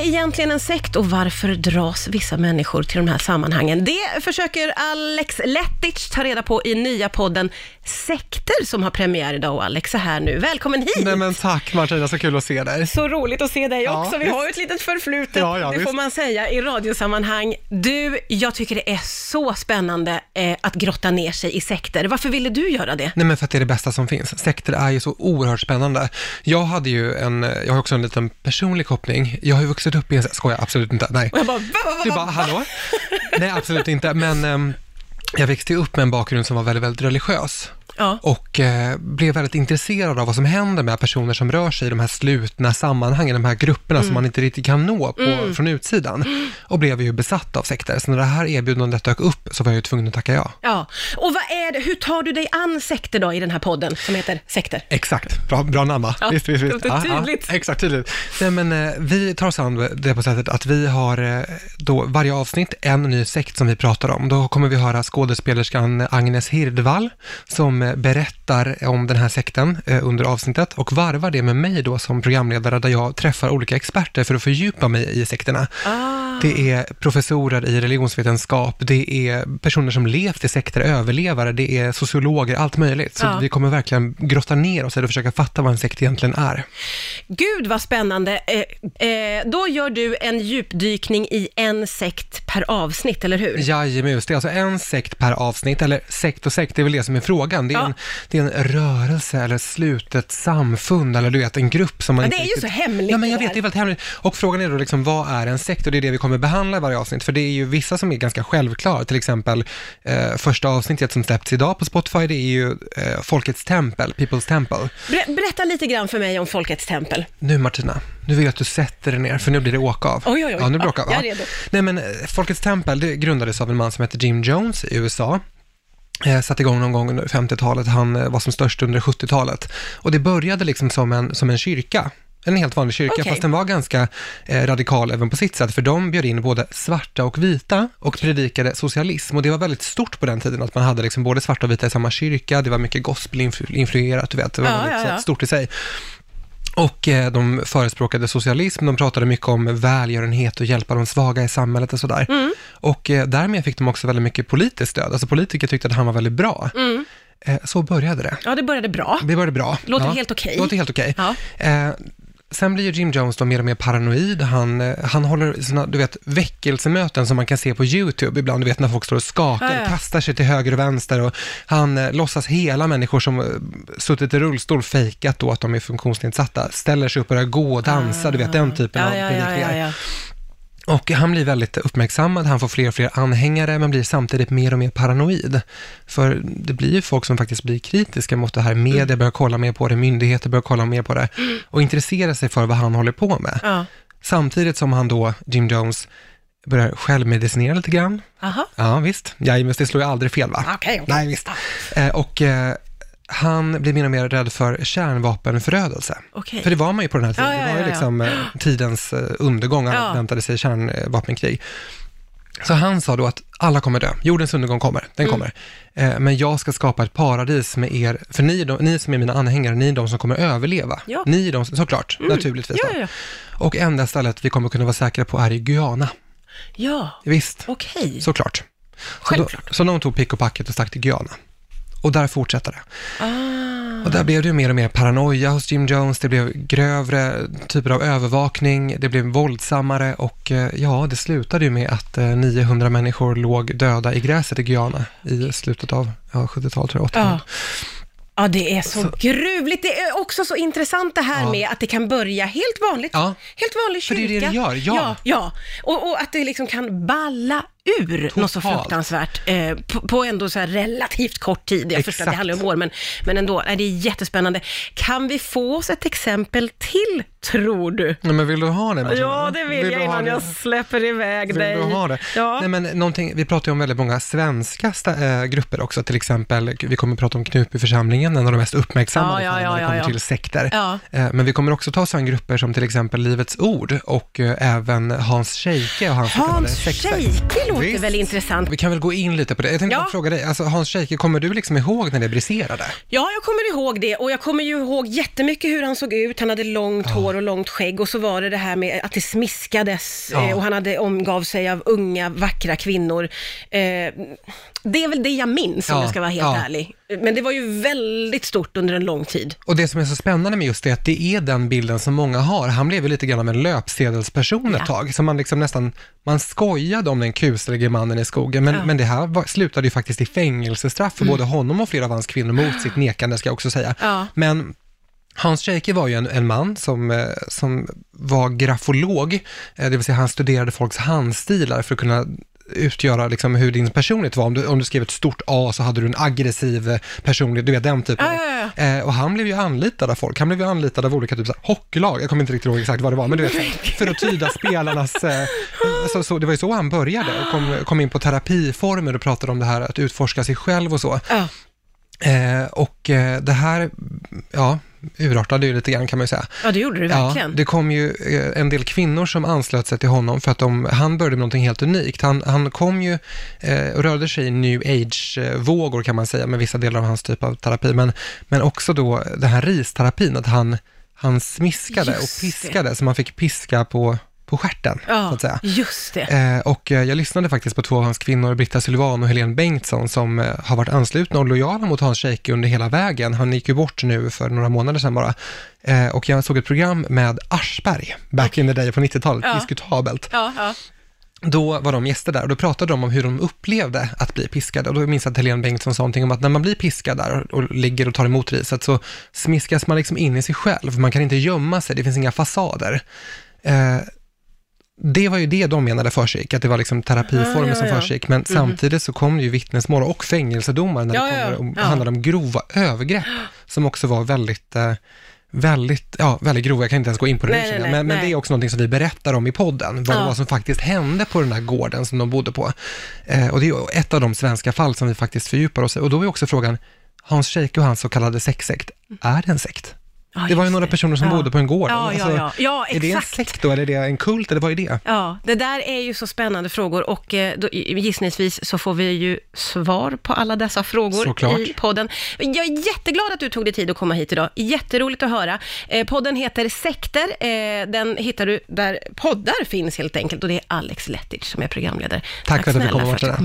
är egentligen en sekt och varför dras vissa människor till de här sammanhangen? Det försöker Alex Lettich ta reda på i nya podden Sekter som har premiär idag och Alex är här nu. Välkommen hit! Nej men tack Martina, så kul att se dig. Så roligt att se dig Ja, också. Vi visst. har ju ett litet förflutet, Ja, ja, det får visst. man säga, i radiosammanhang. Du, jag tycker det är så spännande eh, att grotta ner sig i sekter. Varför ville du göra det? Nej men för att det är det bästa som finns. Sekter är ju så oerhört spännande. Jag hade ju en, jag har också en liten personlig koppling. Jag har ju vuxit upp i en, skojar absolut inte, nej. Och jag bara, va, va, va, Du bara, hallå? Nej absolut inte, men ehm, jag växte upp med en bakgrund som var väldigt, väldigt religiös. Ja. och eh, blev väldigt intresserad av vad som händer med personer som rör sig i de här slutna sammanhangen, de här grupperna Mm. som man inte riktigt kan nå på, från utsidan. Och blev ju besatt av sekter. Så när det här erbjudandet dök upp så var jag ju tvungen att tacka ja. Ja, och vad är det, hur tar du dig an sekter då i den här podden som heter Sekter? Exakt, bra, bra namn va? Ja, visst, visst, visst. är tydligt. exakt, tydligt. Nej, men, eh, vi tar oss an det på sättet att vi har eh, då varje avsnitt en ny sekt som vi pratar om. Då kommer vi höra skådespelerskan Agnes Hirdvall som berättar om den här sekten eh, under avsnittet och varvar det med mig då som programledare där jag träffar olika experter för att fördjupa mig i sekterna. Ah. Det är professorer i religionsvetenskap, det är personer som levt i sekter, överlevare, det är sociologer, allt möjligt. Så Ja. vi kommer verkligen grotta ner oss i det och försöka fatta vad en sekt egentligen är. Gud vad spännande. Eh, eh, då gör du en djupdykning i en sekt per avsnitt, eller hur? Jajamän, det är alltså en sekt per avsnitt, eller sekt och sekt, det är väl det som är frågan. Det är, Ja. en, det är en rörelse eller slutet samfund eller du vet, en grupp som man Ja, inte det är ju riktigt... så hemligt Ja, men jag vet, det är väldigt hemligt. Och frågan är då liksom, vad är en sekt? Och det är det vi kommer behandla i varje avsnitt, för det är ju vissa som är ganska självklara, till exempel eh, första avsnittet som släppts idag på Spotify, det är ju eh, Folkets tempel, People's Temple. Ber- berätta lite grann för mig om Folkets tempel. Nu Martina, nu vill jag att du sätter dig ner, för nu blir det åka av. Oj, oj, oj. Ja, nu blir det Ja, åka av. jag är Ja. redo. Nej, men eh, Folkets tempel, det grundades av en man som heter Jim Jones i USA. Eh, satte igång någon gång under 50-talet, han eh, var som störst under 70-talet. Och det började liksom som en, som en kyrka. En helt vanlig kyrka, Okej. fast den var ganska eh, radikal även på sitt sätt, för de bjöd in både svarta och vita och predikade socialism. Och det var väldigt stort på den tiden, att man hade liksom både svarta och vita i samma kyrka, det var mycket gospel-influerat, du vet, det var Ja, väldigt ja, ja. stort i sig. Och eh, de förespråkade socialism, de pratade mycket om välgörenhet och hjälpa de svaga i samhället och sådär. Mm. Och eh, därmed fick de också väldigt mycket politiskt stöd. Alltså politiker tyckte att han var väldigt bra. Mm. Eh, så började det. Ja, det började bra. Det började bra. Låter helt okej. Låter helt okej. Ja. Sen blir Jim Jones då mer och mer paranoid. Han, eh, han håller såna, du vet, väckelsemöten som man kan se på YouTube ibland, du vet när folk står och skakar, Ja, ja. kastar sig till höger och vänster och han eh, låtsas hela människor som eh, suttit i rullstol, fejkat då att de är funktionsnedsatta, ställer sig upp och börjar gå och dansa, du vet den typen Ja, av ja, ja. Och han blir väldigt uppmärksammad, han får fler och fler anhängare, men blir samtidigt mer och mer paranoid. För det blir ju folk som faktiskt blir kritiska mot det här, media Mm. börjar kolla mer på det, myndigheter börjar kolla mer på det och intressera sig för vad han håller på med. ja. Samtidigt som han då, Jim Jones, börjar självmedicinera lite grann. Aha. Ja, visst. Jajamän, det slår ju aldrig fel va? Okej, okej. Nej, visst. Eh, och eh, han blir mer och mer rädd för kärnvapenförödelse. Okej. För det var man ju på den här tiden. Ja, ja, det var ju ja, ja. liksom eh, tidens eh, undergång, alla Ja. väntade sig kärnvapenkrig. Så han sa då att alla kommer dö, jordens undergång kommer, den Mm. kommer. Eh, men jag ska skapa ett paradis med er, för ni, de, ni som är mina anhängare, ni är de som kommer överleva. Ja. Ni är de, såklart, naturligtvis. Ja, då. ja, ja. Och enda stället vi kommer kunna vara säkra på är i Guyana. Ja, Visst, okej. såklart. Så, Självklart. då, så de tog pick och packet och stack till Guyana. Och där fortsätter det. Ah. Och där blev det mer och mer paranoia hos Jim Jones, det blev grövre typer av övervakning, det blev våldsammare och eh, ja, det slutade ju med att eh, 900 människor låg döda i gräset i Guyana i slutet av ja, 70-talet, tror jag, 80-talet. Ja. Ja, det är så, gruvligt. Det är också så intressant det här Ja. med att det kan börja helt vanligt. Ja. Helt vanlig För kyrka. det är det det gör, ja. ja, ja. Och, och att det liksom kan balla ur något så Totalt. fruktansvärt eh, på, på ändå så relativt kort tid. Jag förstår att det handlar om år, men, men ändå, nej, det är jättespännande. Kan vi få oss ett exempel till, tror du? Nej, men vill du ha det? Martina? Ja, det vill, du jag innan jag släpper iväg Vill dig. du ha det? Ja. Nej, men någonting, vi pratar ju om väldigt många svenska äh, grupper också, till exempel, vi kommer att prata om Knutbyförsamlingen, en av de mest uppmärksammade Ja, ja, ja, när det kommer till sekter. Eh, Men vi kommer också ta oss an grupper som till exempel Livets Ord och eh, även Hans Scheike och hans Hans. Scheike låter Visst. väl intressant. Vi kan väl gå in lite på det. Jag tänkte Ja. bara fråga dig, alltså Hans Scheike, kommer du liksom ihåg när det briserade? Ja, jag kommer ihåg det och jag kommer ju ihåg jättemycket hur han såg ut. Han hade långt hår och långt skägg och så var det det här med att det smiskades Ja. eh, och han hade omgav sig av unga, vackra kvinnor. Eh, det är väl det jag minns om Ja, jag ska vara helt ja. ärlig. Men det var ju väldigt stort under en lång tid. Och det som är så spännande med just det, att det är den bilden som många har. Han blev ju lite grann av en löpsedelsperson ett Ja. tag, så man liksom nästan, man skojade om den kuslige mannen i skogen, men, Ja. Mm. men det här var, slutade ju faktiskt i fängelsestraff för både honom och flera av hans kvinnor mot sitt nekande, ska jag också säga. Ja. Men Hans Scheike var ju en, en man som, eh, som var grafolog, eh, det vill säga han studerade folks handstilar för att kunna utgöra liksom hur din personlighet var. Om du, om du skrev ett stort A så hade du en aggressiv personlighet, du vet den typen. Ja, ja, ja. Eh, och han blev ju anlitad av folk. Han blev ju anlitad av olika typer så här, hockeylag. Jag kommer inte riktigt ihåg exakt vad det var, men du vet, för att tyda spelarnas... Eh, så, så, det var ju så han började och kom, kom in på terapiformer och pratade om det här att utforska sig själv och så. Ja. Eh, och eh, det här, ja, urartade ju lite grann kan man ju säga. ja, det gjorde det verkligen. Ja, det kom ju eh, en del kvinnor som anslöt sig till honom för att de, han började med någonting helt unikt. Han, han kom ju eh, och rörde sig i new age-vågor kan man säga med vissa delar av hans typ av terapi, men, men också då den här risterapin, att han, han smiskade Just och piskade, så man fick piska på, på stjärten, så Ja, att säga. just det. Eh, och eh, jag lyssnade faktiskt på två av hans kvinnor, Britta Sylvan och Helene Bengtsson, som eh, har varit anslutna och lojala mot Hans Scheike under hela vägen. Han gick ju bort nu för några månader sedan bara. Eh, och jag såg ett program med Aschberg, back in the day på 90-talet, Ja. diskutabelt. Ja, ja. Då var de gäster där och då pratade de om hur de upplevde att bli piskade. Och då minns jag att Helene Bengtsson sa någonting om att när man blir piskad där och, och ligger och tar emot riset så smiskas man liksom in i sig själv. Man kan inte gömma sig, det finns inga fasader. Eh, det var ju det de menade försiggick, att det var liksom terapiformer Ja, ja, som ja. försiggick. Men samtidigt så kom det ju vittnesmål och fängelsedomar när det ja, kommer om, ja. handlade om grova övergrepp, som också var väldigt eh, Väldigt, ja, väldigt grova, jag kan inte ens gå in på det Nej, nu, nej, nej, men, men det är också någonting som vi berättar om i podden, vad det Ja. var som faktiskt hände på den här gården som de bodde på. Eh, och det är ett av de svenska fall som vi faktiskt fördjupar oss i. Och då är också frågan, Hans Scheike och hans så kallade sexsekt, är det en sekt? Ja, det var ju några personer som Ja. bodde på en gård. Ja, Alltså, ja. ja Är det en sekt då, eller är det en kult, eller vad är det? Ja, det där är ju så spännande frågor och eh, då, gissningsvis så får vi ju svar på alla dessa frågor Såklart. i podden. Jag är jätteglad att du tog dig tid att komma hit idag. Jätteroligt att höra. Eh, podden heter Sekter. Eh, den hittar du där poddar finns helt enkelt och det är Alex Lettich som är programledare. Tack för att snälla komma och